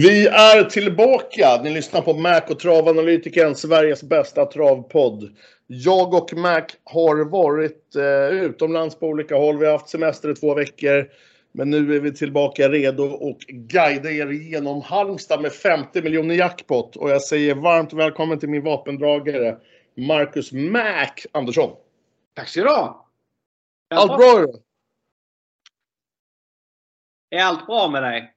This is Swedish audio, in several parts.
Vi är tillbaka. Ni lyssnar på Mac och Travanalytikern, Sveriges bästa travpodd. Jag och Mac har varit eh, utomlands på olika håll. Vi har haft semester i två veckor. Men nu är vi tillbaka redo och guida er igenom Halmstad med 50 miljoner jackpot. Och jag säger varmt välkommen till min vapendragare Marcus Mac Andersson. Tack ska du ha. Allt bra? Är allt bra med dig?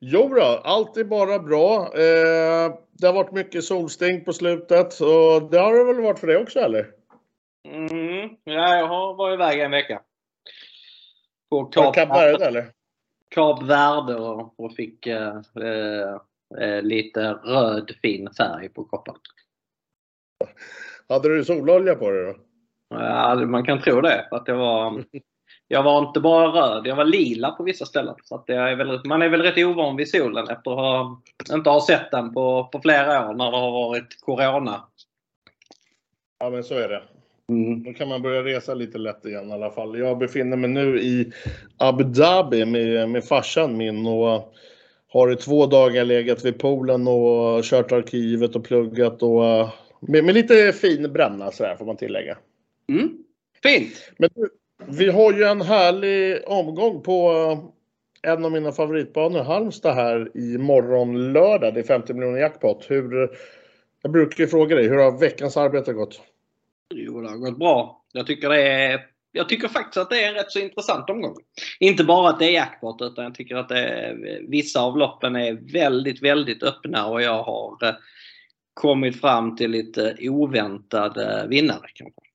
Jo då, allt är bara bra. Eh, det har varit mycket solsting på slutet och det har det väl varit för dig också eller? Mm, ja, jag har varit iväg en vecka. På Kap, Kap Verde eller? Kap Verde och, och fick eh, eh, lite röd fin färg på kroppen. Hade du sololja på dig då? Ja, man kan tro det. Att det var Jag var inte bara röd, jag var lila på vissa ställen. Så är väl, man är väl rätt ovan vid solen efter att ha, inte ha sett den på, på flera år när det har varit Corona. Ja men så är det. Mm. Då kan man börja resa lite lätt igen i alla fall. Jag befinner mig nu i Abu Dhabi med, med farsan min och har i två dagar legat vid poolen och kört arkivet och pluggat och med, med lite fin bränna sådär får man tillägga. Mm. Fint! Men du, vi har ju en härlig omgång på eh, en av mina favoritbanor, Halmstad här i morgon lördag. Det är 50 miljoner jackpot. Hur, jag brukar ju fråga dig, hur har veckans arbete gått? Jo, det har gått bra. Jag tycker, det är, jag tycker faktiskt att det är en rätt så intressant omgång. Inte bara att det är jackpot utan jag tycker att är, vissa av loppen är väldigt, väldigt öppna och jag har eh, kommit fram till lite oväntade vinnare. Kanske.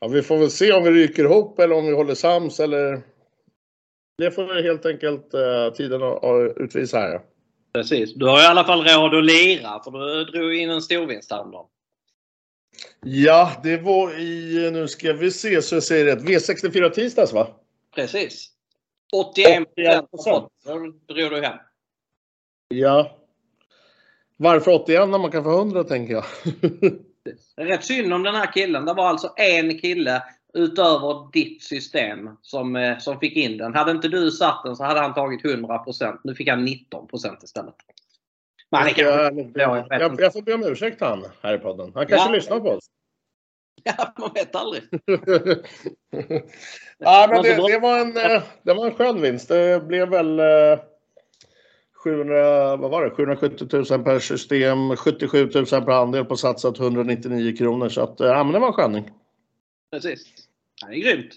Ja, vi får väl se om vi ryker ihop eller om vi håller sams eller... Det får helt enkelt uh, tiden att utvisa här. Precis. Du har i alla fall råd att lira för du drog in en storvinst häromdagen. Ja, det var i, nu ska vi se så jag säger rätt, V64 tisdags va? Precis. 81 procent drog du hem. Ja. Varför 81 när man kan få 100 tänker jag. Rätt synd om den här killen. Det var alltså en kille utöver ditt system som, eh, som fick in den. Hade inte du satt den så hade han tagit 100%. Nu fick han 19% istället. Men jag, jag, jag, jag får be om ursäkt han här i podden. Han kanske ja. lyssnar på oss. Ja, man vet aldrig. ja, men det, det, var en, eh, det var en skön vinst. Det blev väl eh, 700, vad var det, 770 000 per system, 77 000 per andel på satsat 199 kronor. Så att, ja men det var en sköning. Precis. det är grymt.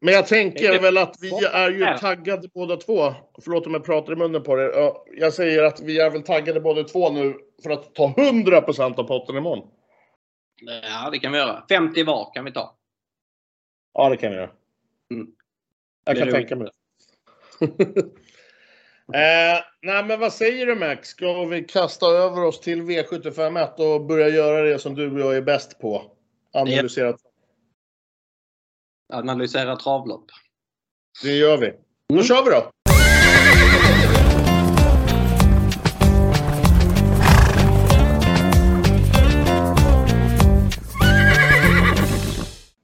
Men jag tänker väl att vi är ju taggade båda två. Förlåt om jag pratar i munnen på er. Jag säger att vi är väl taggade båda två nu för att ta 100% av potten imorgon. Ja, det kan vi göra. 50 var kan vi ta. Ja, det kan vi göra. Mm. Jag kan tänka mig det. Eh, nej, men vad säger du Max? Ska vi kasta över oss till V751 och börja göra det som du och jag är bäst på? Analysera. Analysera travlopp. Det gör vi. Då mm. kör vi då!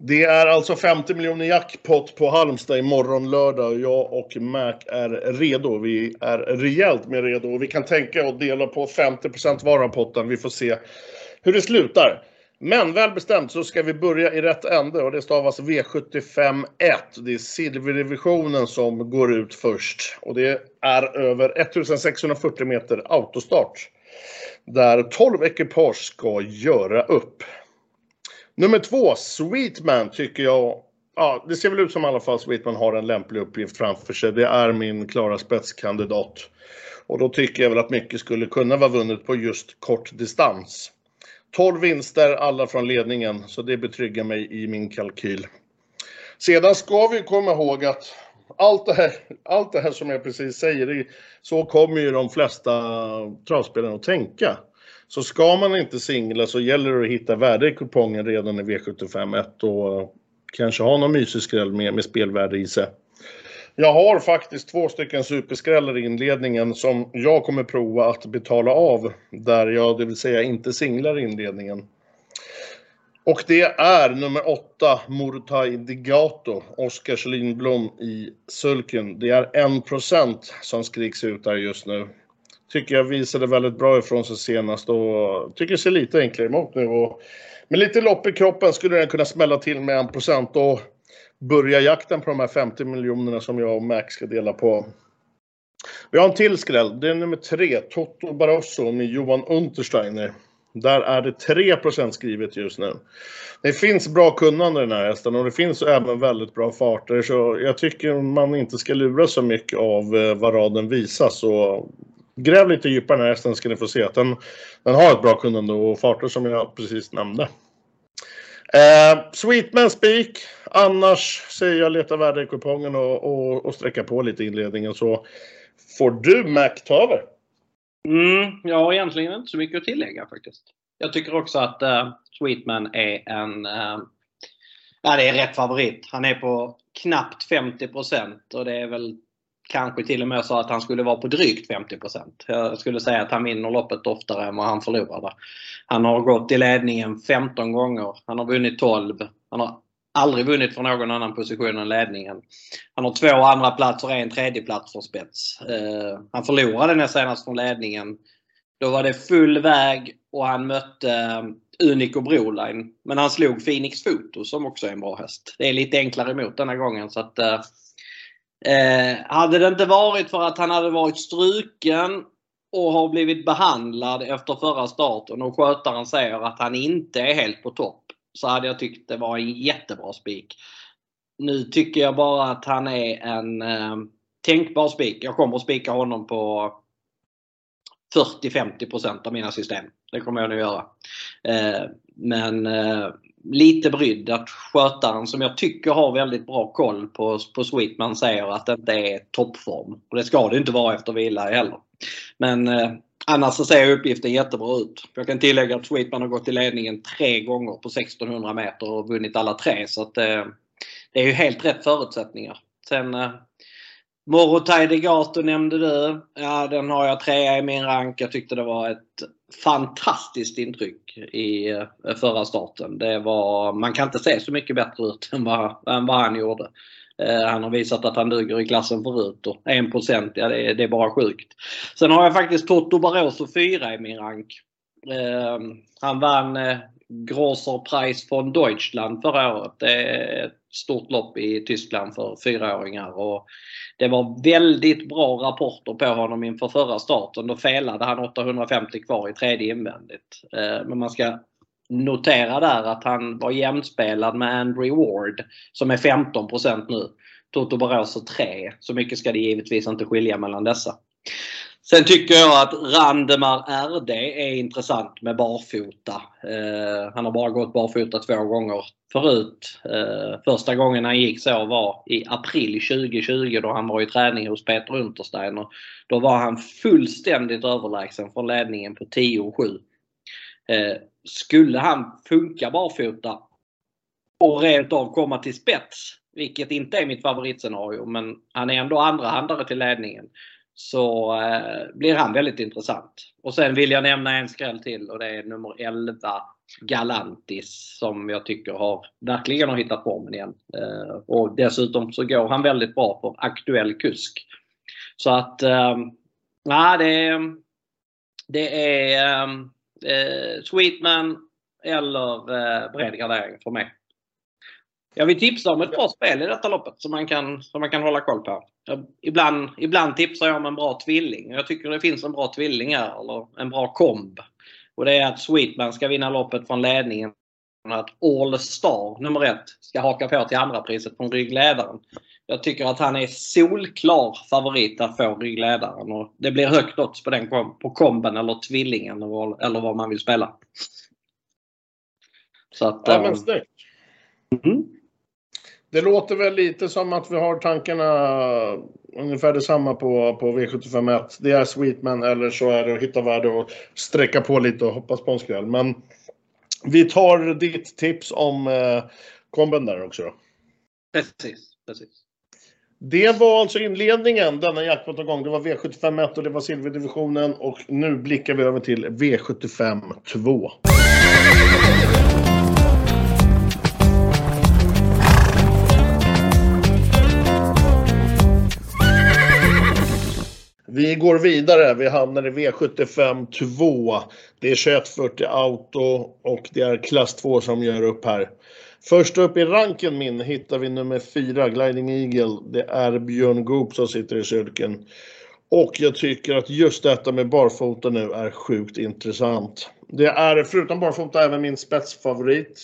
Det är alltså 50 miljoner jackpot på Halmstad imorgon lördag. Jag och Mac är redo. Vi är rejält med redo och vi kan tänka och dela på 50 var av potten. Vi får se hur det slutar. Men väl bestämt så ska vi börja i rätt ände och det stavas V75 1. Det är silverdivisionen som går ut först och det är över 1640 meter autostart. Där 12 ekipage ska göra upp. Nummer två, Sweetman tycker jag Ja, det ser väl ut som i alla fall Sweetman har en lämplig uppgift framför sig. Det är min klara spetskandidat. Och då tycker jag väl att mycket skulle kunna vara vunnet på just kort distans. 12 vinster, alla från ledningen, så det betryggar mig i min kalkyl. Sedan ska vi komma ihåg att allt det här, allt det här som jag precis säger, så kommer ju de flesta travspelarna att tänka. Så ska man inte singla så gäller det att hitta värde i kupongen redan i V75 1 och kanske ha någon mysig skräll med, med spelvärde i sig. Jag har faktiskt två stycken superskrällar i inledningen som jag kommer prova att betala av där jag, det vill säga inte singlar i inledningen. Och det är nummer åtta, Murtai Digato, Oskar Lindblom i sulken. Det är 1 % som skriks ut där just nu. Tycker jag visade väldigt bra ifrån sig senast och tycker det ser lite enklare emot nu. Och med lite lopp i kroppen skulle den kunna smälla till med en procent och börja jakten på de här 50 miljonerna som jag och Max ska dela på. Vi har en till skräll. Det är nummer tre, Toto Barroso med Johan Untersteiner. Där är det 3% skrivet just nu. Det finns bra kunnande i den här hästen och det finns även väldigt bra farter så jag tycker man inte ska lura så mycket av eh, vad raden visar. Så gräv lite djupare i den här hästen ska ni få se att den, den har ett bra kunnande och farter som jag precis nämnde. Eh, Sweetman Speak. Annars säger jag leta värde i kupongen och, och, och sträcka på lite i inledningen så får du Mac ta över. Mm, jag har egentligen inte så mycket att tillägga faktiskt. Jag tycker också att eh, Sweetman är en eh, Ja, det är rätt favorit. Han är på knappt 50% och det är väl kanske till och med så att han skulle vara på drygt 50% Jag skulle säga att han vinner loppet oftare än vad han förlorar. Han har gått i ledningen 15 gånger. Han har vunnit 12. Han har aldrig vunnit från någon annan position än ledningen. Han har två andra platser och en tredje plats för spets. Eh, han förlorade näst senast från ledningen. Då var det full väg och han mötte eh, Unico Broline. Men han slog Phoenix Foto som också är en bra häst. Det är lite enklare emot denna gången så att eh, Eh, hade det inte varit för att han hade varit struken och har blivit behandlad efter förra starten och skötaren säger att han inte är helt på topp så hade jag tyckt det var en jättebra spik. Nu tycker jag bara att han är en eh, tänkbar spik. Jag kommer att spika honom på 40-50% av mina system. Det kommer jag nu göra. Eh, men eh, lite brydd att skötaren som jag tycker har väldigt bra koll på, på Sweetman säger att det inte är toppform. Och det ska det inte vara efter vila heller. Men eh, Annars så ser uppgiften jättebra ut. Jag kan tillägga att Sweetman har gått i ledningen tre gånger på 1600 meter och vunnit alla tre. Så att, eh, det är ju helt rätt förutsättningar. Sen eh, Morotaj Degato nämnde du. Ja, den har jag trea i min rank. Jag tyckte det var ett fantastiskt intryck i eh, förra starten. Det var, man kan inte se så mycket bättre ut än vad, än vad han gjorde. Eh, han har visat att han duger i klassen förut och 1% ja det är, det är bara sjukt. Sen har jag faktiskt Toto Barroso 4 i min rank. Eh, han vann eh, Grosser Preis von Deutschland förra året. Det är ett stort lopp i Tyskland för fyraåringar. Och det var väldigt bra rapporter på honom inför förra starten. Då felade han 850 kvar i tredje invändigt. Eh, men man ska notera där att han var jämspelad med Andrew Ward som är 15% nu. Toto Barroso 3. Så mycket ska det givetvis inte skilja mellan dessa. Sen tycker jag att Randemar RD är intressant med barfota. Eh, han har bara gått barfota två gånger förut. Eh, första gången han gick så var i april 2020 då han var i träning hos Peter Untersteiner. Då var han fullständigt överlägsen från ledningen på 10-7. Eh, skulle han funka barfota och rent av komma till spets, vilket inte är mitt favoritscenario, men han är ändå andra handare till ledningen, så eh, blir han väldigt intressant. Och sen vill jag nämna en skräll till och det är nummer 11 Galantis som jag tycker har verkligen har hittat formen igen. Eh, och dessutom så går han väldigt bra på aktuell kusk. Så att, eh, nej, det, det är eh, eh, Sweetman eller eh, bred gardering för mig. Jag vill tipsa om ett bra spel i detta loppet som man kan, som man kan hålla koll på. Jag, ibland, ibland tipsar jag om en bra tvilling. Jag tycker det finns en bra tvilling här, eller en bra komb. Och det är att Sweetman ska vinna loppet från ledningen. Att All Star, nummer ett, ska haka på till andra priset från ryggledaren. Jag tycker att han är solklar favorit att få ryggledaren. Och det blir högt odds på, den, på komben eller tvillingen eller vad man vill spela. Så att, ja, men snyggt. Mm. Det låter väl lite som att vi har tankarna ungefär detsamma på, på V751. Det är Sweetman eller så är det att hitta värde och sträcka på lite och hoppas på en skräll. Men vi tar ditt tips om eh, komben där också då. Precis, precis. Det var alltså inledningen denna jackpot-omgång. Det var V75 1 och det var silverdivisionen och nu blickar vi över till V75 2. Vi går vidare. Vi hamnar i V75 2. Det är 2140 Auto och det är klass 2 som gör upp här. Först upp i ranken min hittar vi nummer 4, Gliding Eagle. Det är Björn Goop som sitter i kyrkan. Och jag tycker att just detta med barfota nu är sjukt intressant. Det är förutom barfota även min spetsfavorit.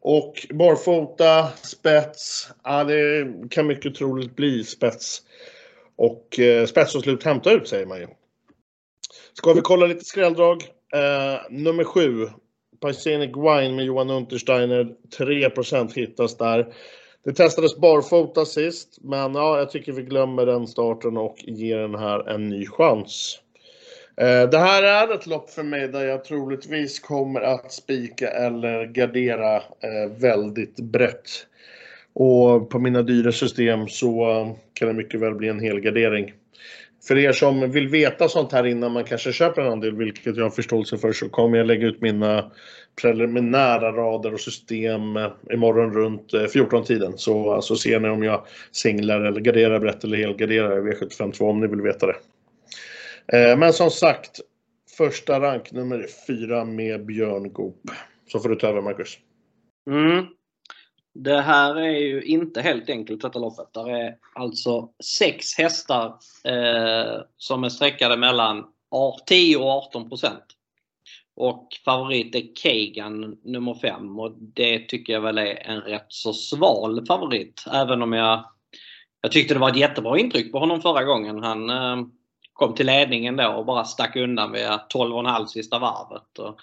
Och barfota, spets, ja det kan mycket troligt bli spets. Och eh, spets och slut hämta ut säger man ju. Ska vi kolla lite skrälldrag. Eh, nummer 7, Paisenic Wine med Johan Untersteiner. 3% hittas där. Det testades barfota sist, men ja, jag tycker vi glömmer den starten och ger den här en ny chans. Eh, det här är ett lopp för mig där jag troligtvis kommer att spika eller gardera eh, väldigt brett. Och på mina dyra system så kan det mycket väl bli en helgardering. För er som vill veta sånt här innan man kanske köper en andel, vilket jag har förståelse för, så kommer jag lägga ut mina preliminära rader och system eh, imorgon runt eh, 14-tiden. Så, så ser ni om jag singlar eller garderar brett eller helgarderar V752 om ni vill veta det. Eh, men som sagt, första rank nummer fyra med Björn Goop. Så får du ta över Marcus. Mm. Det här är ju inte helt enkelt detta loppet. Det är alltså sex hästar eh, som är sträckade mellan 10 och 18 procent. Och favorit är Kagan nummer 5 och det tycker jag väl är en rätt så sval favorit. Även om jag, jag tyckte det var ett jättebra intryck på honom förra gången. Han eh, kom till ledningen då och bara stack undan vid 12,5 sista varvet. Och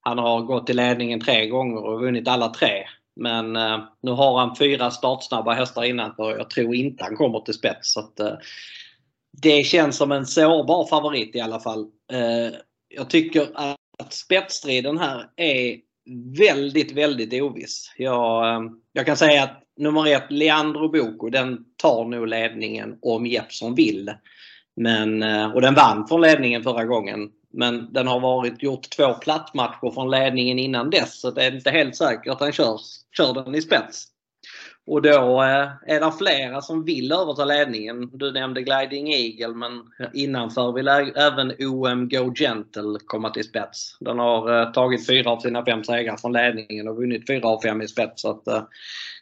han har gått till ledningen tre gånger och vunnit alla tre. Men eh, nu har han fyra startsnabba hästar innanför och jag tror inte han kommer till spets. Så att, eh, det känns som en sårbar favorit i alla fall. Eh, jag tycker att spetsstriden här är väldigt, väldigt oviss. Jag, eh, jag kan säga att nummer ett, Leandro Boko, den tar nog ledningen om Jeppsson vill. Men, eh, och den vann från ledningen förra gången. Men den har varit, gjort två plattmatcher från ledningen innan dess så det är inte helt säkert att han kör, kör den i spets. Och då eh, är det flera som vill överta ledningen. Du nämnde Gliding Eagle men innanför vill även OM Go Gentle komma till spets. Den har eh, tagit fyra av sina fem segrar från ledningen och vunnit fyra av fem i spets. Så att,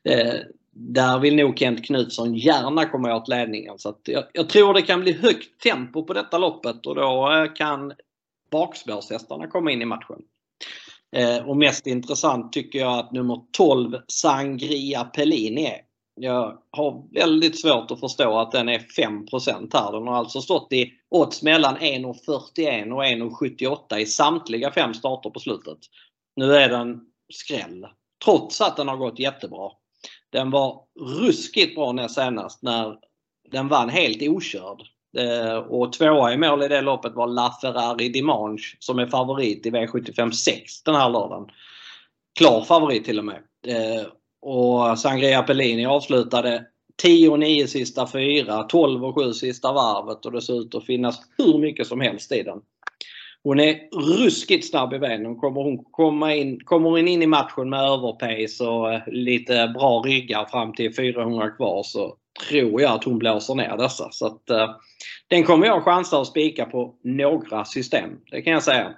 eh, där vill nog Kent Knutsson gärna komma åt ledningen. Så jag, jag, tror det kan bli högt tempo på detta loppet och då kan bakspårshästarna komma in i matchen. Eh, och mest intressant tycker jag att nummer 12 Sangria Pellini är. Jag har väldigt svårt att förstå att den är 5 här. Den har alltså stått i odds mellan 1,41 och 1,78 i samtliga fem starter på slutet. Nu är den skräll. Trots att den har gått jättebra. Den var ruskigt bra näst senast när den vann helt okörd. Eh, och tvåa i mål i det loppet var LaFerrari Dimanche som är favorit i V75 6 den här lördagen. Klar favorit till och med. Eh, och Sangria Pellini avslutade 10 och 9 sista fyra, 12 och 7 sista varvet och det ser ut att finnas hur mycket som helst i den. Hon är ruskigt snabb i benen. Kommer hon komma in, kommer hon in i matchen med överpace och eh, lite bra ryggar fram till 400 kvar så tror jag att hon blåser ner dessa. Så att, eh, den kommer jag chansa att spika på några system. Det kan jag säga.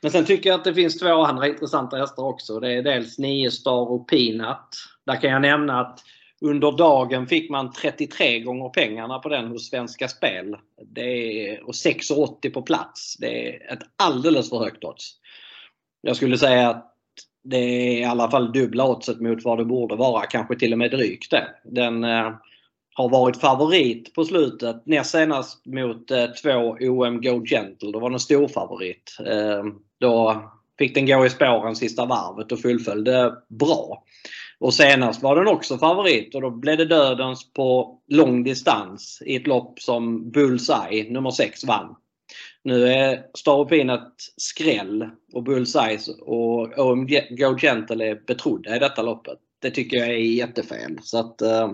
Men sen tycker jag att det finns två andra intressanta hästar också. Det är dels 9 Star och Peanut. Där kan jag nämna att under dagen fick man 33 gånger pengarna på den hos Svenska Spel. Det är, och 6,80 på plats. Det är ett alldeles för högt odds. Jag skulle säga att det är i alla fall dubbla oddset mot vad det borde vara. Kanske till och med drygt det. Den eh, har varit favorit på slutet. Näst senast mot eh, två OM Go Gentle. Då var den stor favorit. Eh, då fick den gå i spåren sista varvet och fullföljde bra. Och senast var den också favorit och då blev det dödens på lång distans i ett lopp som Bullseye, nummer 6, vann. Nu är Star ett skräll och Bullseye och OM Go Gentle är betrodda i detta loppet. Det tycker jag är jättefel. Så att, eh,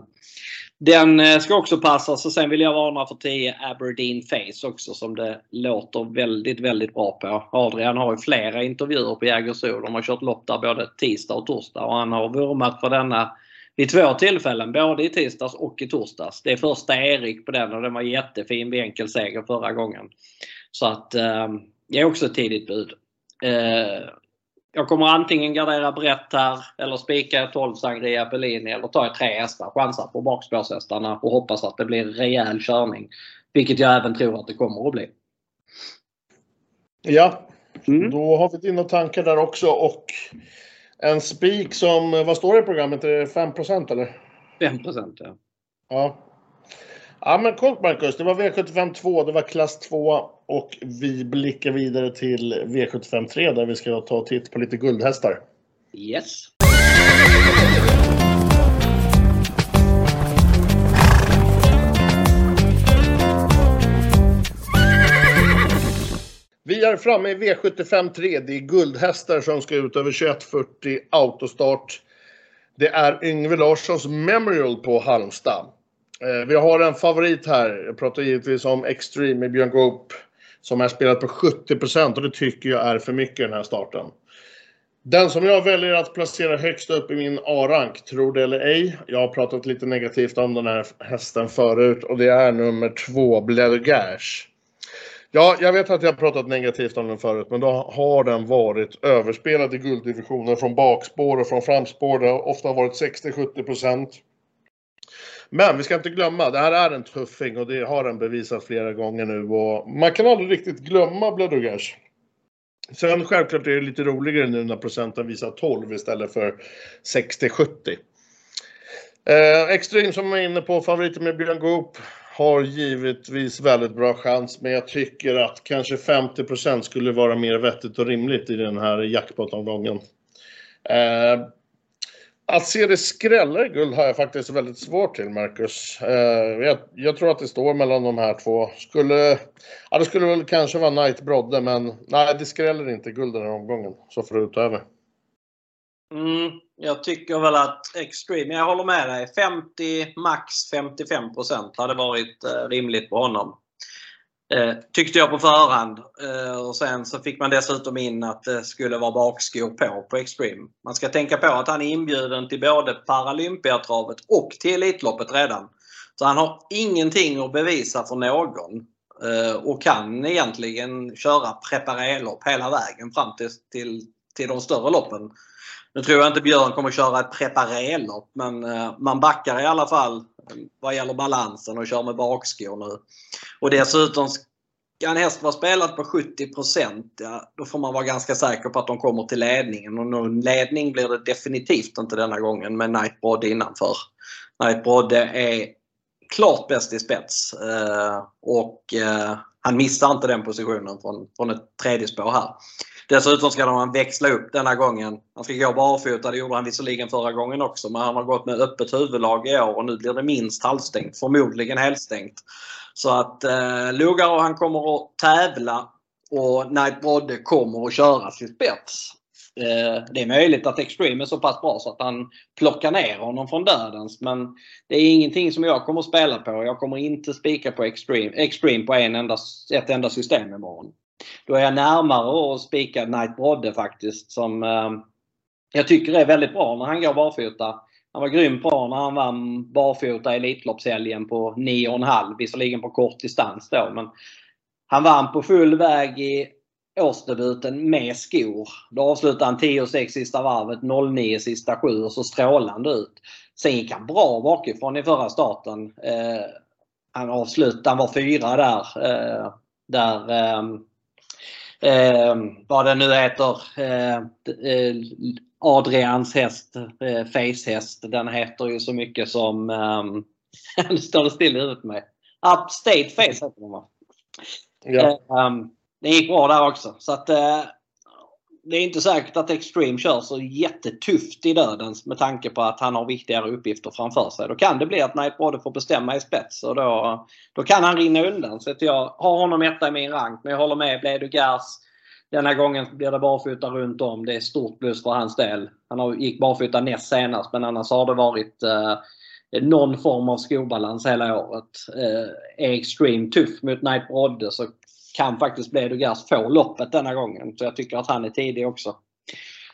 den eh, ska också passa och sen vill jag varna för 10 Aberdeen Face också som det låter väldigt, väldigt bra på. Adrian har ju flera intervjuer på Jägersro. De har kört lopp där både tisdag och torsdag och han har vurmat för denna vid två tillfällen, både i tisdags och i torsdags. Det är första Erik på den och den var jättefin vid enkel seger förra gången. Så att eh, det är också ett tidigt bud. Eh, jag kommer antingen gardera brett här eller spika 12 Sangria Bellini eller ta tre hästar, chansar på bakspårshästarna och hoppas att det blir rejäl körning. Vilket jag även tror att det kommer att bli. Ja, mm. då har vi dina tankar där också och en spik som, vad står det i programmet? Är det 5 eller? 5 ja. Ja. Ja men coolt Marcus, det var V75 2, det var klass 2 och vi blickar vidare till V75 3 där vi ska ta titt på lite guldhästar. Yes. Vi är framme i V75 3. Det är guldhästar som ska ut över 2140 autostart. Det är Yngve Larssons Memorial på Halmstad. Eh, vi har en favorit här. Jag pratar givetvis om Extreme med Björn Goop. Som är spelat på 70% och det tycker jag är för mycket i den här starten. Den som jag väljer att placera högst upp i min A-rank, tror det eller ej. Jag har pratat lite negativt om den här hästen förut och det är nummer två, Bledugage. Ja, jag vet att jag har pratat negativt om den förut, men då har den varit överspelad i gulddivisionen från bakspår och från framspår. Det har ofta varit 60-70 men vi ska inte glömma, det här är en tuffing och det har den bevisat flera gånger nu. Och man kan aldrig riktigt glömma Bledugers. Sen självklart är det lite roligare nu när procenten visar 12 istället för 60-70. Eh, Extreme som jag är inne på, favoriten med Björn Goop har givetvis väldigt bra chans, men jag tycker att kanske 50% skulle vara mer vettigt och rimligt i den här jackpot-omgången. Eh, att se det skrälla i guld har jag faktiskt väldigt svårt till, Marcus. Eh, jag, jag, tror att det står mellan de här två. Skulle, ja, det skulle väl kanske vara Knight Brodde, men nej, det skräller inte guld den här omgången. Så får det ta över. Mm, jag tycker väl att Extreme, jag håller med dig. 50, max 55% hade varit eh, rimligt på honom. Eh, tyckte jag på förhand. Eh, och sen så fick man dessutom in att det skulle vara bakskor på på Extreme. Man ska tänka på att han är inbjuden till både Paralympiatravet och till Elitloppet redan. Så han har ingenting att bevisa för någon. Eh, och kan egentligen köra preparé-lopp hela vägen fram till, till, till de större loppen. Nu tror jag inte Björn kommer köra ett preparé-lopp men eh, man backar i alla fall eh, vad gäller balansen och kör med bakskor nu. Och dessutom ska en häst vara spelad på 70 ja, då får man vara ganska säker på att de kommer till ledningen. Och någon ledning blir det definitivt inte denna gången med Knight Brodde innanför. Knight Brodde är klart bäst i spets eh, och eh, han missar inte den positionen från, från ett tredje spår här. Dessutom ska han växla upp denna gången. Han ska gå barfota, det gjorde han visserligen förra gången också, men han har gått med öppet huvudlag i år och nu blir det minst halvstängt, förmodligen helstängt. Så att eh, Lugaro han kommer att tävla och Knight Brodde kommer att köra sitt spets. Eh, det är möjligt att Extreme är så pass bra så att han plockar ner honom från dödens men det är ingenting som jag kommer att spela på. Jag kommer inte spika på Extreme, Extreme på en enda, ett enda system imorgon. Då är jag närmare att spika Knight Brodde faktiskt som eh, jag tycker är väldigt bra när han går barfota. Han var grymt bra när han vann barfota Elitloppshelgen på 9,5. Visserligen på kort distans då men han vann på full väg i årsdebuten med skor. Då avslutade han 10,6 sista varvet, 0,9 sista 7 och så strålande ut. Sen gick han bra bakifrån i förra starten. Eh, han avslutade, han var fyra där. Eh, där eh, eh, vad det nu heter, eh, eh Adrians häst, eh, Face-häst, den heter ju så mycket som, eh, nu står det still i huvudet mig. Upstate Face heter den va? Ja. Um, det gick bra där också. Så att, eh, det är inte säkert att Extreme kör så jättetufft i dödens med tanke på att han har viktigare uppgifter framför sig. Då kan det bli att Knight Brodde får bestämma i spets och då, då kan han rinna undan. Så att jag har honom etta i min rank. Men jag håller med Bledu Gers. Denna gången blir det barfota runt om. Det är stort plus för hans del. Han gick barfota näst senast men annars har det varit eh, någon form av skobalans hela året. Eh, är Extreme tuff mot Knight Brodde så kan faktiskt bli Gers få loppet denna gången. Så jag tycker att han är tidig också.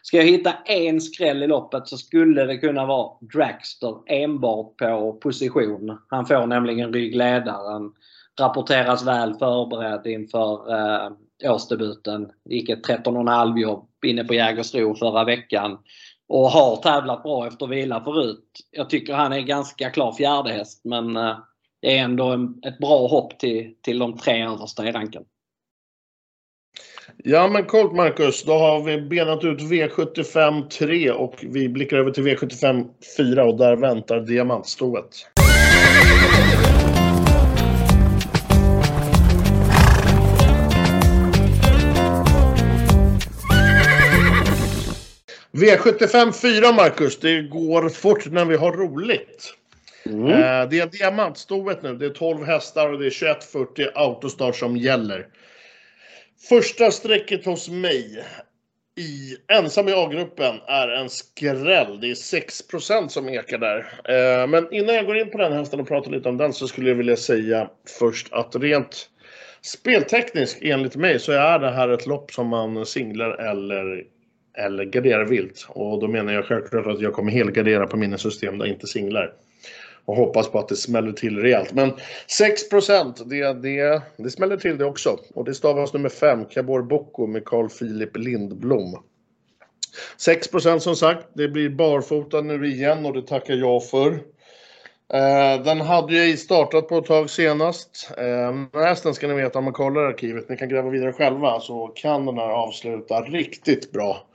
Ska jag hitta en skräll i loppet så skulle det kunna vara Dragster enbart på position. Han får nämligen ryggledaren. Rapporteras väl förberedd inför eh, årsdebuten. Gick ett 13,5 jobb inne på Jägersro förra veckan. Och har tävlat bra efter vila förut. Jag tycker han är ganska klar fjärdehäst men eh, det är ändå en, ett bra hopp till, till de tre översta i ranken. Ja men coolt Marcus, då har vi benat ut V75 3 och vi blickar över till V75 4 och där väntar diamantstoet. V75 4 Marcus, det går fort när vi har roligt. Mm. Eh, det är diamantstoet nu, det är 12 hästar och det är 2140 autostart som gäller. Första strecket hos mig i ensam i A-gruppen är en skräll. Det är 6% som ekar där. Eh, men innan jag går in på den hästen och pratar lite om den så skulle jag vilja säga först att rent speltekniskt enligt mig så är det här ett lopp som man singlar eller, eller garderar vilt. Och då menar jag självklart att jag kommer helgardera på mina system där jag inte singlar och hoppas på att det smäller till rejält. Men 6 det, det, det smäller till det också. Och det stavas nummer 5, Cabor Bocco med Carl Philip Lindblom. 6% som sagt, det blir barfota nu igen och det tackar jag för. Eh, den hade ju startat på ett tag senast. Eh, hästen ska ni veta om man kollar arkivet, ni kan gräva vidare själva, så kan den här avsluta riktigt bra.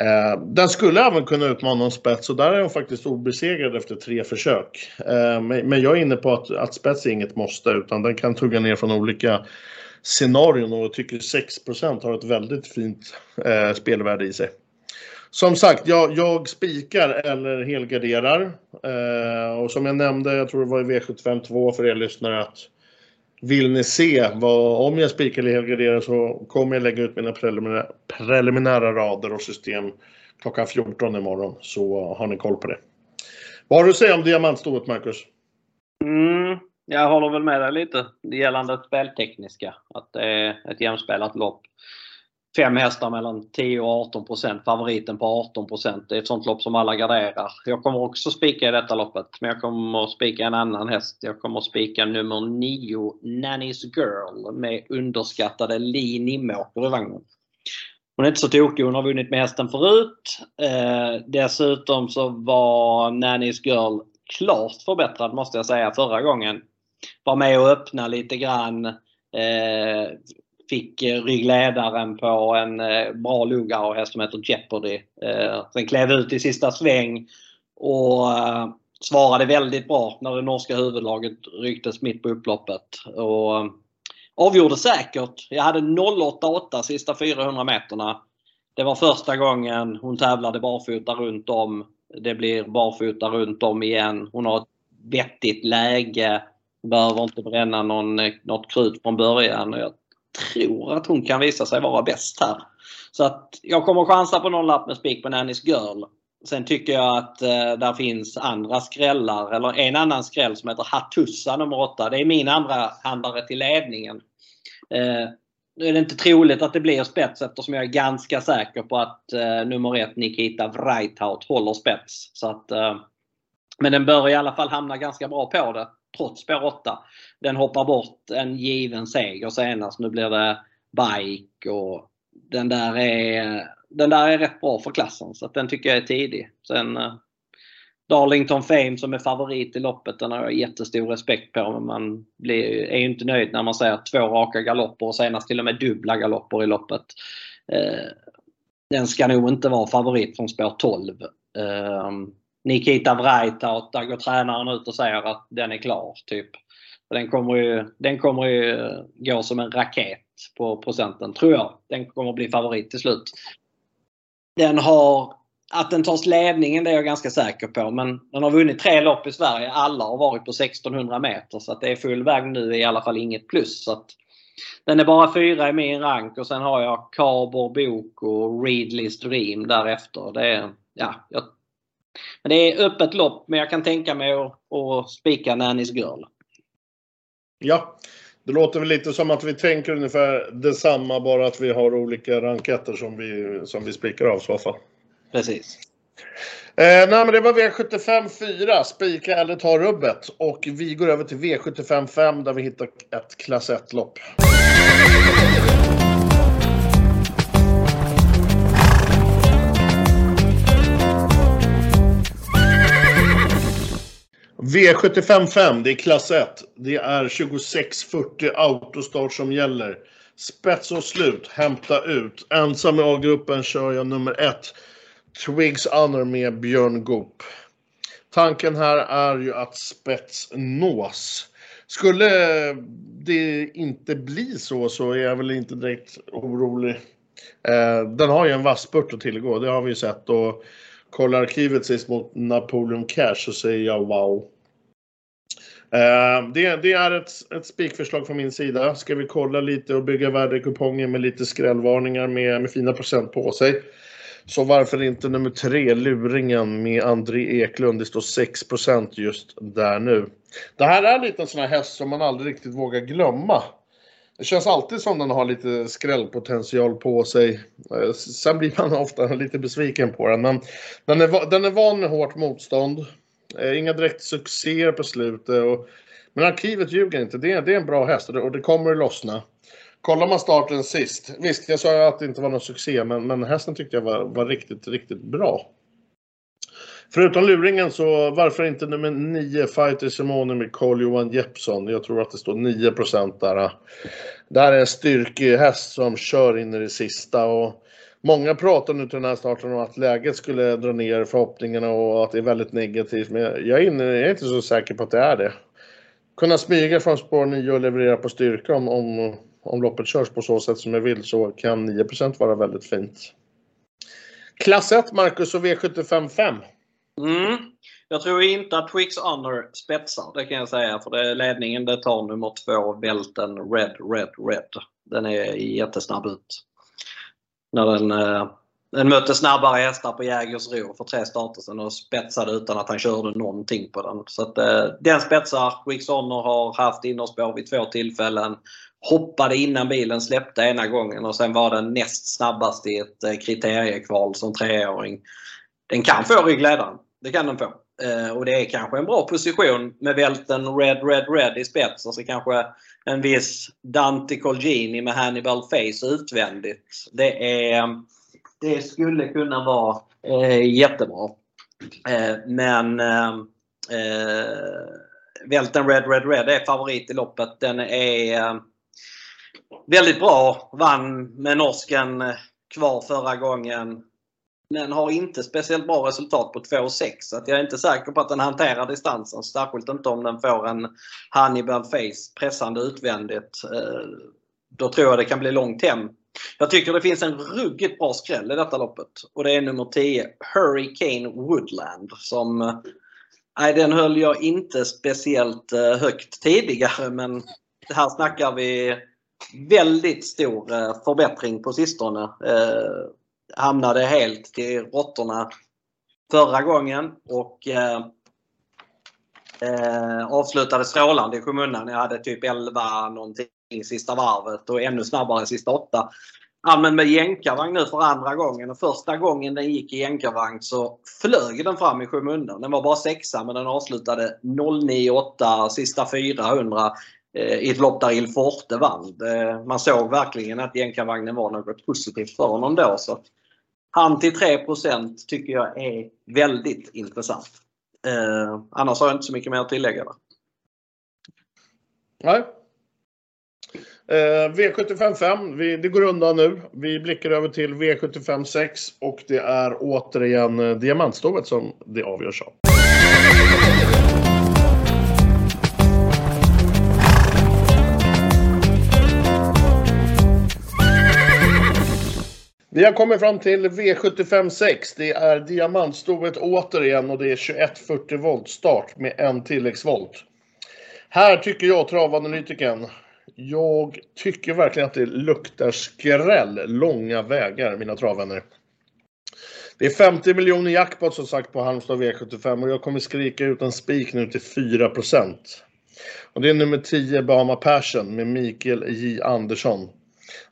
Eh, den skulle även kunna utmana en spets och där är hon faktiskt obesegrad efter tre försök. Eh, men jag är inne på att, att spets är inget måste utan den kan tugga ner från olika scenarion och jag tycker 6% har ett väldigt fint eh, spelvärde i sig. Som sagt, jag, jag spikar eller helgarderar. Eh, och som jag nämnde, jag tror det var i V75 2 för er lyssnare att vill ni se vad, om jag spikar eller helgarderar så kommer jag lägga ut mina preliminära, preliminära rader och system klockan 14 imorgon. Så har ni koll på det. Vad har du att säga om diamantstoet, Marcus? Mm, jag håller väl med dig lite det gällande speltekniska. Att det är ett jämspelat lopp fem hästar mellan 10 och 18 procent. Favoriten på 18 procent. Det är ett sånt lopp som alla garderar. Jag kommer också spika i detta loppet. Men jag kommer spika en annan häst. Jag kommer spika nummer 9, Nanny's Girl, med underskattade Li Nimåker i vagnen. Hon är inte så tokig. Hon har vunnit med hästen förut. Eh, dessutom så var Nanny's Girl klart förbättrad måste jag säga förra gången. Var med och öppna lite grann. Eh, fick eh, ryggledaren på en eh, bra Lugauer som heter Jeopardy. Eh, Sen klev ut i sista sväng och eh, svarade väldigt bra när det norska huvudlaget rycktes mitt på upploppet. Och avgjorde säkert. Jag hade 0,88 sista 400 meterna. Det var första gången hon tävlade barfota runt om. Det blir barfota runt om igen. Hon har ett vettigt läge. Behöver inte bränna någon, något krut från början. Jag tror att hon kan visa sig vara bäst här. Så att jag kommer chansa på någon lapp med spik på Nannys Girl. Sen tycker jag att eh, där finns andra skrällar, eller en annan skräll som heter Hattussa nummer 8. Det är min andra handlare till ledningen. Eh, nu är det inte troligt att det blir spets eftersom jag är ganska säker på att eh, nummer 1 Nikita Vreithaut håller spets. Så att, eh, men den bör i alla fall hamna ganska bra på det trots spår 8. Den hoppar bort en given seger senast. Nu blir det bike och den där är, den där är rätt bra för klassen. Så den tycker jag är tidig. Sen eh, Darlington Fame som är favorit i loppet, den har jag jättestor respekt på. Men man blir, är ju inte nöjd när man ser två raka galopper och senast till och med dubbla galopper i loppet. Eh, den ska nog inte vara favorit från spår 12. Nikita Vrajtaut, där går tränaren ut och säger att den är klar. typ. Den kommer ju, den kommer ju gå som en raket på procenten, tror jag. Den kommer bli favorit till slut. Den har, att den tar ledningen det är jag ganska säker på. Men den har vunnit tre lopp i Sverige. Alla har varit på 1600 meter. Så att det är full väg nu är i alla fall inget plus. Så att den är bara fyra i min rank och sen har jag Carbor Boko och Readley's Dream därefter. Det är, ja, jag men det är öppet lopp, men jag kan tänka mig att, att spika Nannys Girl. Ja, det låter väl lite som att vi tänker ungefär detsamma, bara att vi har olika ranketter som vi, som vi spikar av så fall. Precis. Eh, nej, men det var V75 4, spika eller ta rubbet. Och vi går över till V75 5 där vi hittar ett klass 1-lopp. V755, det är klass 1. Det är 2640 autostart som gäller. Spets och slut, hämta ut. Ensam i A-gruppen kör jag nummer 1. Twigs Honor med Björn Goop. Tanken här är ju att spets nås. Skulle det inte bli så så är jag väl inte direkt orolig. Eh, den har ju en vass spurt att tillgå, det har vi ju sett. Och kollar arkivet sist mot Napoleon Cash så säger jag wow. Eh, det, det, är ett, ett spikförslag från min sida. Ska vi kolla lite och bygga värdekuponger med lite skrällvarningar med, med fina procent på sig. Så varför inte nummer tre, luringen med André Eklund. Det står 6% just där nu. Det här är lite en sån här häst som man aldrig riktigt vågar glömma. Det känns alltid som den har lite skrällpotential på sig. Eh, sen blir man ofta lite besviken på den. Men den är, den är van med hårt motstånd. Eh, inga direkt succéer på slutet. Och, men arkivet ljuger inte. Det är, det är en bra häst och det, och det kommer att lossna. Kollar man starten sist. Visst, jag sa att det inte var någon succé, men, men hästen tyckte jag var, var riktigt, riktigt bra. Förutom luringen så varför inte nummer 9 Fighter Simone med Carl Johan Jeppsson. Jag tror att det står 9 där. Det här är en styrkehäst som kör in i det sista och många pratar nu till den här starten om att läget skulle dra ner förhoppningarna och att det är väldigt negativt. Men jag är, inne, jag är inte så säker på att det är det. Kunna smyga från spår 9 och leverera på styrka om, om om loppet körs på så sätt som jag vill så kan 9% vara väldigt fint. Klass 1, Marcus, och V755. Mm. Jag tror inte att Twix Honor spetsar, det kan jag säga. För det är ledningen det tar nummer två, Välten Red, Red, Red. Den är jättesnabb ut. När den, eh, den mötte snabbare hästar på Jägersro för tre starter sedan och spetsade utan att han körde någonting på den. Så att, eh, den spetsar. Twix Honor har haft innerspår vid två tillfällen hoppade innan bilen släppte ena gången och sen var den näst snabbast i ett eh, kriteriekval som treåring. Den kan få ryggledaren. Det kan den få. Eh, och det är kanske en bra position med välten Red, Red, Red i spets så kanske en viss Dante Colgini med Hannibal Face utvändigt. Det, är, det skulle kunna vara eh, jättebra. Eh, men eh, eh välten Red, Red, Red är favorit i loppet. Den är eh, väldigt bra. Vann med norsken kvar förra gången. Men har inte speciellt bra resultat på 2,6 så att jag är inte säker på att den hanterar distansen. Särskilt inte om den får en Hannibal Face pressande utvändigt. Eh, då tror jag det kan bli långt hem. Jag tycker det finns en ruggigt bra skräll i detta loppet. Och det är nummer 10, Hurricane Woodland. Som, eh, nej, den höll jag inte speciellt eh, högt tidigare men här snackar vi väldigt stor förbättring på sistone. Hamnade helt till råttorna förra gången och eh, eh, avslutade strålande i skymundan. Jag hade typ 11 någonting sista varvet och ännu snabbare sista 8. Använd med jänkarvagn nu för andra gången och första gången den gick i jänkarvagn så flög den fram i skymundan. Den var bara sexa men den avslutade 098 sista 400 Eh, i ett lopp där Il Forte vann. Eh, man såg verkligen att jänkarvagnen var något positivt för honom då. Så han till 3% tycker jag är väldigt intressant. Eh, annars har jag inte så mycket mer att tillägga. Där. Nej. Eh, V75 5, vi, det går undan nu. Vi blickar över till V75 6 och det är återigen eh, diamantstovet som det avgörs av. Vi har kommit fram till V75 6. Det är diamantstoet återigen och det är 2140 volt start med en tilläggsvolt. Här tycker jag travanalytikern. Jag tycker verkligen att det luktar skräll långa vägar mina travvänner. Det är 50 miljoner jackpot som sagt på Halmstad V75 och jag kommer skrika ut en spik nu till 4% Och det är nummer 10 Bahama Passion med Mikael J Andersson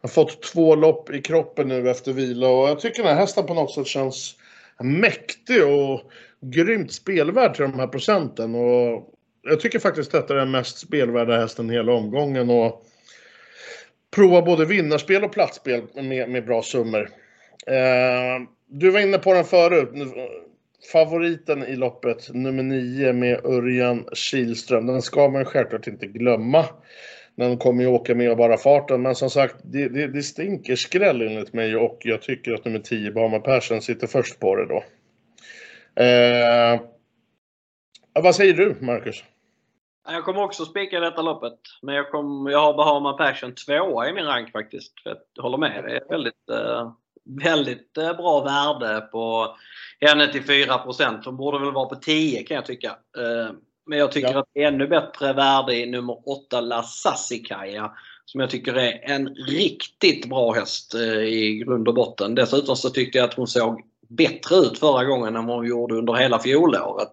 har fått två lopp i kroppen nu efter vila och jag tycker den här hästen på något sätt känns mäktig och grymt spelvärd till de här procenten. Och jag tycker faktiskt detta är den mest spelvärda hästen hela omgången. Och prova både vinnarspel och platsspel med, med bra summor. Eh, du var inne på den förut. Favoriten i loppet, nummer 9 med Örjan Kihlström. Den ska man självklart inte glömma. Den kommer ju åka med och bara farten. Men som sagt, det, det, det stinker skräll enligt mig och jag tycker att nummer 10, Bahama Persson, sitter först på det då. Eh, vad säger du, Marcus? Jag kommer också spika detta loppet. Men jag, kom, jag har Bahama Passion 2 i min rank faktiskt. Jag håller med. Det är väldigt, eh, väldigt eh, bra värde på henne till 4% Hon borde väl vara på 10 kan jag tycka. Eh, Eh, men jag tycker ja. att det är ännu bättre värde i nummer 8 La Sassikaja. Som jag tycker är en riktigt bra häst i grund och botten. Dessutom så tyckte jag att hon såg bättre ut förra gången än vad hon gjorde under hela fjolåret.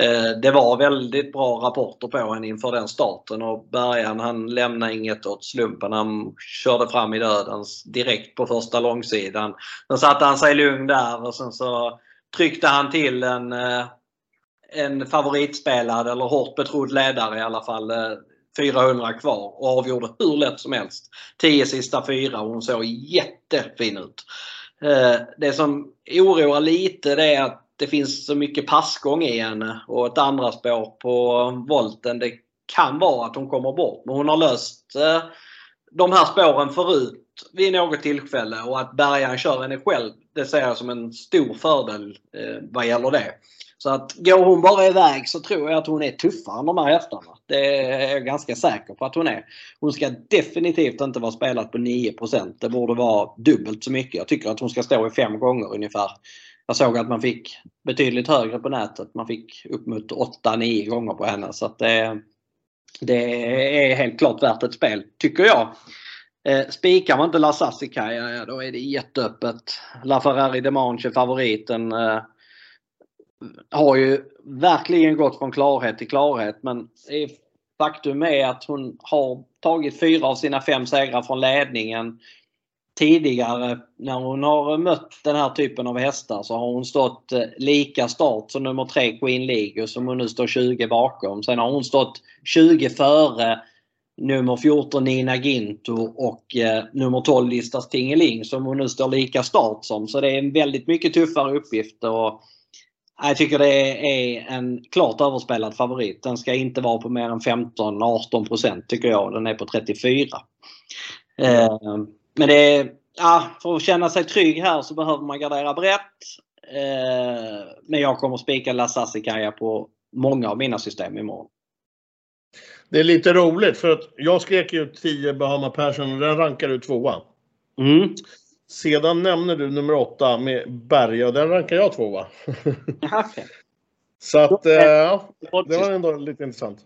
Eh, det var väldigt bra rapporter på henne inför den starten och Bergan han lämnade inget åt slumpen. Han körde fram i dödens direkt på första långsidan. Sen satte han sig lugn där och sen så tryckte han till en, eh, en favoritspelad eller hårt betrodd ledare i alla fall. Eh, 400 kvar och avgjorde hur lätt som helst. 10 sista fyra och hon såg jättefin ut. Eh, det som oroar lite det är att det finns så mycket passgång i henne och ett andra spår på volten. Det kan vara att hon kommer bort. Men hon har löst eh, de här spåren förut vid något tillfälle och att bärgaren kör henne själv det ser jag som en stor fördel vad gäller det. Så att går hon bara iväg så tror jag att hon är tuffare än de här hästarna. Det är jag ganska säker på att hon är. Hon ska definitivt inte vara spelad på 9% Det borde vara dubbelt så mycket. Jag tycker att hon ska stå i fem gånger ungefär. Jag såg att man fick betydligt högre på nätet. Man fick upp mot 8-9 gånger på henne. Så att det, det är helt klart värt ett spel, tycker jag. Eh, spikar man inte La Sassikaja, då är det jätteöppet. La Ferrari Demanche är favoriten. Eh, har ju verkligen gått från klarhet till klarhet men faktum är att hon har tagit fyra av sina fem segrar från ledningen tidigare när hon har mött den här typen av hästar så har hon stått eh, lika start som nummer 3 Queen League som hon nu står 20 bakom. Sen har hon stått 20 före nummer 14 Nina Ginto och eh, nummer 12 Listas Tingeling som hon nu står lika start som. Så det är en väldigt mycket tuffare uppgift. Och jag tycker det är en klart överspelad favorit. Den ska inte vara på mer än 15-18% tycker jag. Den är på 34. Eh, men det är, ja, för att känna sig trygg här så behöver man gardera brett. Eh, men jag kommer spika Lasassi på många av mina system imorgon. Det är lite roligt för att jag skrek ut 10 Bahama Persson och den rankar du tvåa. Mm. Sedan nämner du nummer 8 med Berga och den rankar jag tvåa. okay. Så att, eh, ja, det var ändå lite intressant.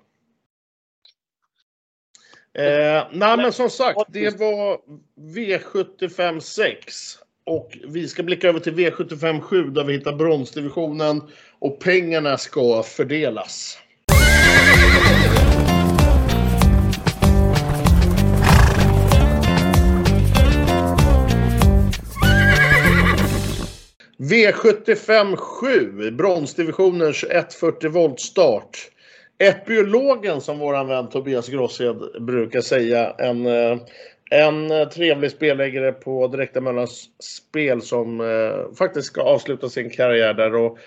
Eh, nej men som sagt, det var V75 6. Och vi ska blicka över till V75 7 där vi hittar bronsdivisionen och pengarna ska fördelas. V75 7, bronsdivisionens 2140 volt start. Epiologen som våran vän Tobias Grosshed brukar säga. En, eh, en trevlig spelläggare på Direkta Möllands spel som eh, faktiskt ska avsluta sin karriär där. Och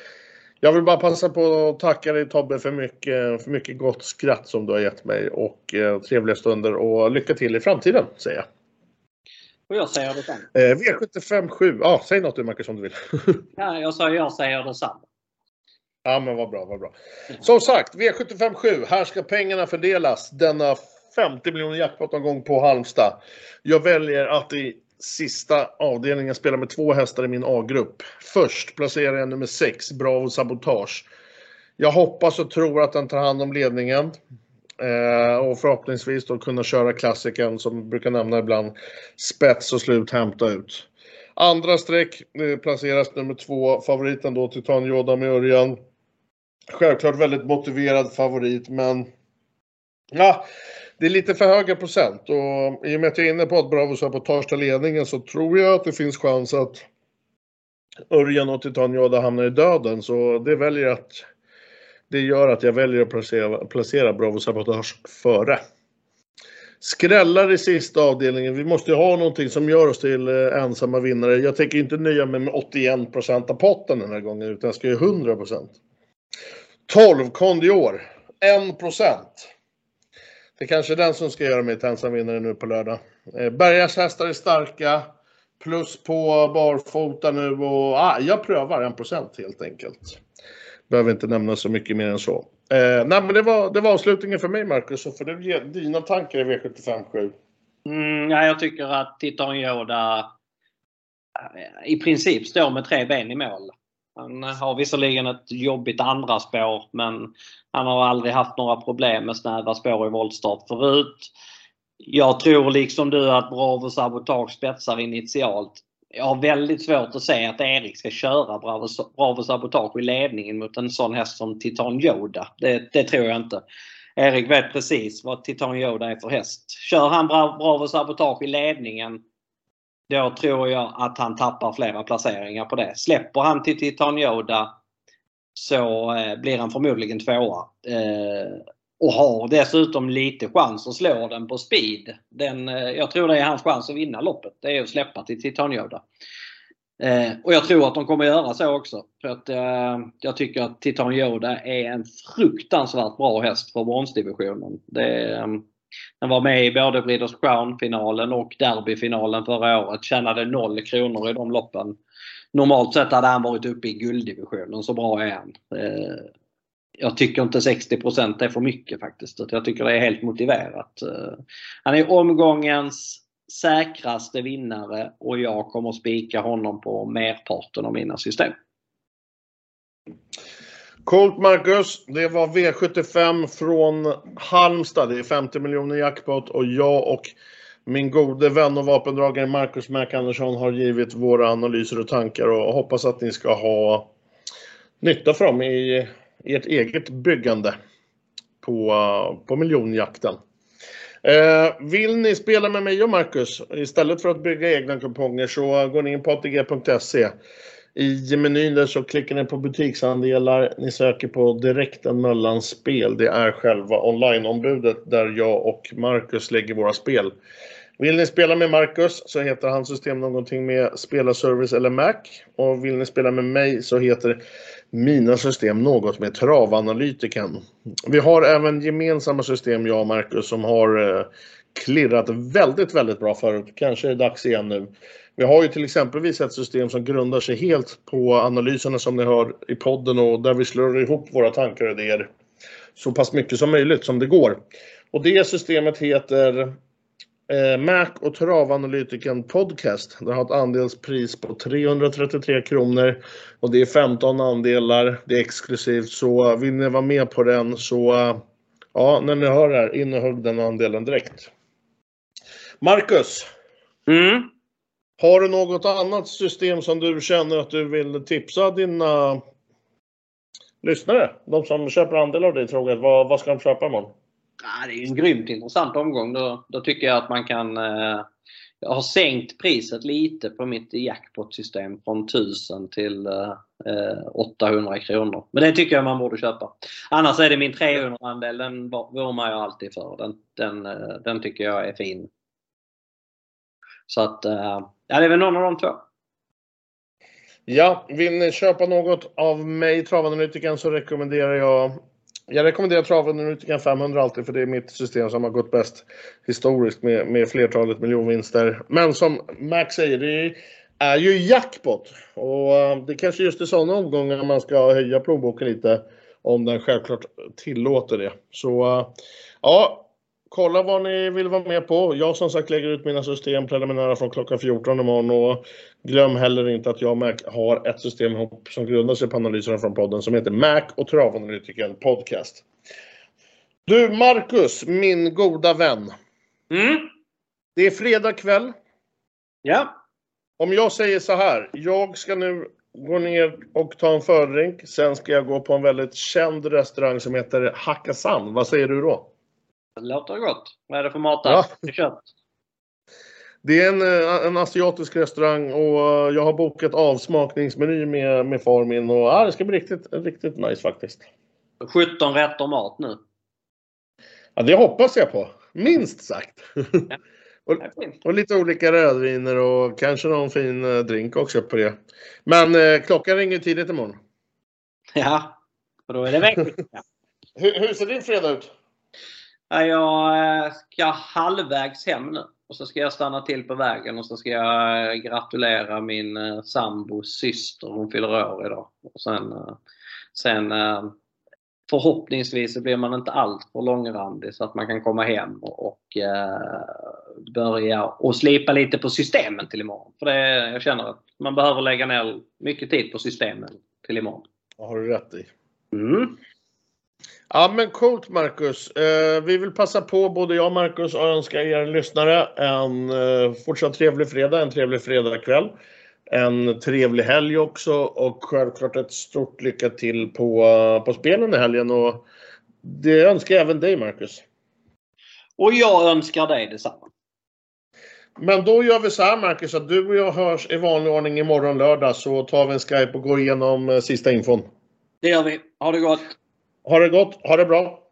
jag vill bara passa på att tacka dig Tobbe för mycket, för mycket gott skratt som du har gett mig och eh, trevliga stunder och lycka till i framtiden säger jag. Och jag säger detsamma. Eh, V75 7. Ja, säg något du Marcus om du vill. ja, jag sa jag säger detsamma. Ja men vad bra, vad bra. Som sagt, V75 7. Här ska pengarna fördelas denna 50 miljoner jackpot-omgång på Halmstad. Jag väljer att i sista avdelningen spela med två hästar i min A-grupp. Först placerar jag nummer 6, Bravo Sabotage. Jag hoppas och tror att den tar hand om ledningen. Eh, och förhoppningsvis då kunna köra klassiken som brukar nämna ibland. Spets och slut hämta ut. Andra streck eh, placeras nummer två, favoriten då Titan Yoda med Örjan. Självklart väldigt motiverad favorit men ja, det är lite för höga procent och i och med att jag är inne på att Bravo Sabotage tar ledningen så tror jag att det finns chans att Örjan och Titan Yoda hamnar i döden. Så det väljer att det gör att jag väljer att placera, placera Bravo Sabotage före. Skrällar i sista avdelningen. Vi måste ju ha någonting som gör oss till eh, ensamma vinnare. Jag tänker inte nöja mig med 81 av potten den här gången utan jag ska ju 100% 12 Kondior. 1 Det är kanske är den som ska göra mig till ensam vinnare nu på lördag. Eh, Bergas hästar är starka. Plus på barfota nu och ah, jag prövar 1% helt enkelt. Behöver inte nämna så mycket mer än så. Eh, nej, men det var, det var avslutningen för mig Marcus. Så får du ge dina tankar i V75 7. Mm, ja, jag tycker att Titan Yoda eh, i princip står med tre ben i mål. Han har visserligen ett jobbigt andra spår men han har aldrig haft några problem med snäva spår i voltstart förut. Jag tror liksom du att Bravo Sabotage spetsar initialt jag har väldigt svårt att se att Erik ska köra Bravo, Bravo Sabotage i ledningen mot en sån häst som Titan Yoda. Det, det, tror jag inte. Erik vet precis vad Titan Yoda är för häst. Kör han Bravo Sabotage i ledningen då tror jag att han tappar flera placeringar på det. Släpper han till Titan Yoda så eh, blir han förmodligen tvåa. Eh, och har dessutom lite chans att slå den på speed. Den, eh, jag tror det är hans chans att vinna loppet. Det är att släppa till Titan Yoda. Eh, och jag tror att de kommer göra så också. För att eh, jag tycker att Titan Yoda är en fruktansvärt bra häst för bronsdivisionen. Det, eh, den var med i både Breeders Crown-finalen och Derby-finalen förra året. Tjänade 0 kronor i de loppen. Normalt sett hade han varit uppe i gulddivisionen, så bra är han. Eh, jag tycker inte 60% är för mycket faktiskt. Jag tycker det är helt motiverat. Eh, han är omgångens säkraste vinnare och jag kommer spika honom på merparten av mina system. Coolt Marcus. Det var V75 från Halmstad. Det är 50 miljoner jackpot och jag och min gode vän och vapendragare Marcus Mac Andersson har givit våra analyser och tankar och hoppas att ni ska ha nytta för dem i ert eget byggande på, på miljonjakten. Eh, vill ni spela med mig och Marcus istället för att bygga egna kuponger så går ni in på atg.se. I menyn där så klickar ni på butiksandelar. Ni söker på direkten mellan spel. Det är själva onlineombudet där jag och Marcus lägger våra spel. Vill ni spela med Marcus så heter hans system någonting med spelarservice eller Mac. Och vill ni spela med mig så heter mina system något med travanalytiken. Vi har även gemensamma system jag och Marcus som har eh, klirrat väldigt, väldigt bra förut. Kanske är det dags igen nu. Vi har ju till exempelvis ett system som grundar sig helt på analyserna som ni hör i podden och där vi slår ihop våra tankar och idéer så pass mycket som möjligt som det går. Och det systemet heter eh, Mac och travanalytiken Podcast. Det har ett andelspris på 333 kronor och det är 15 andelar. Det är exklusivt så vill ni vara med på den så ja, när ni hör det här, in och hugg den andelen direkt. Marcus. Mm. Har du något annat system som du känner att du vill tipsa dina lyssnare? De som köper andelar av dig Troget, vad, vad ska de köpa imorgon? Ah, det är en grymt intressant omgång. Då, då tycker jag att man kan eh, jag har sänkt priset lite på mitt jackpot-system från 1000 till eh, eh 800 kronor. Men det tycker jag man borde köpa. Annars är det min 300-andel, den vurmar jag alltid för. Den, den, eh, den tycker jag är fin. Så att, eh, ja det är väl någon av de två. Ja, vill ni köpa något av mig, Travanalytikern, så rekommenderar jag jag rekommenderar Travanalytikern 500 alltid för det är mitt system som har gått bäst historiskt med, med flertalet miljonvinster. Men som Max säger, det är ju jackpot. Och eh, det kanske just i sådana omgångar man ska höja plånboken lite. Om den självklart tillåter det. Så eh, ja, kolla vad ni vill vara med på. Jag som sagt lägger ut mina system preliminära från klockan 14 imorgon och glöm heller inte att jag har ett system som grundar sig på analyserna från podden som heter Mac och Travanalytikern Podcast. Du Marcus, min goda vän. Mm. Det är fredag kväll. Ja. Om jag säger så här, jag ska nu gå ner och ta en fördrink. Sen ska jag gå på en väldigt känd restaurang som heter Hakkasan. Vad säger du då? Det låter gott. Vad är det för mat där? Ja. Kött? Det är en, eh, en asiatisk restaurang och eh, jag har bokat avsmakningsmeny med, med far min och ja, det ska bli riktigt, riktigt nice faktiskt. 17 rätter mat nu. Ja, det hoppas jag på. Minst sagt. Ja. och, och, lite olika rödviner och kanske någon fin eh, drink också på det. Men eh, klockan ringer tidigt imorgon. Ja, och då är det vecka. hur, hur ser din fredag ut? Jag ska halvvägs hem nu. Och så ska jag stanna till på vägen och så ska jag gratulera min eh, sambos syster. Hon fyller år idag. Och sen, eh, sen eh, förhoppningsvis blir man inte alltför långrandig så att man kan komma hem och, och eh, börja och slipa lite på systemen till imorgon. För det, jag känner att man behöver lägga ner mycket tid på systemen till imorgon. Det har du rätt i. Mm. Ja men coolt Marcus. Eh, vi vill passa på både jag och Marcus att önska er lyssnare en eh, fortsatt trevlig fredag, en trevlig fredagkväll. En trevlig helg också och självklart ett stort lycka till på, på spelen i helgen. Och det önskar jag även dig Marcus. Och jag önskar dig detsamma. Men då gör vi så här Marcus, att du och jag hörs i vanlig ordning imorgon lördag så tar vi en Skype och går igenom eh, sista infon. Det gör vi. Ha det gott! Ha det gott, ha det bra!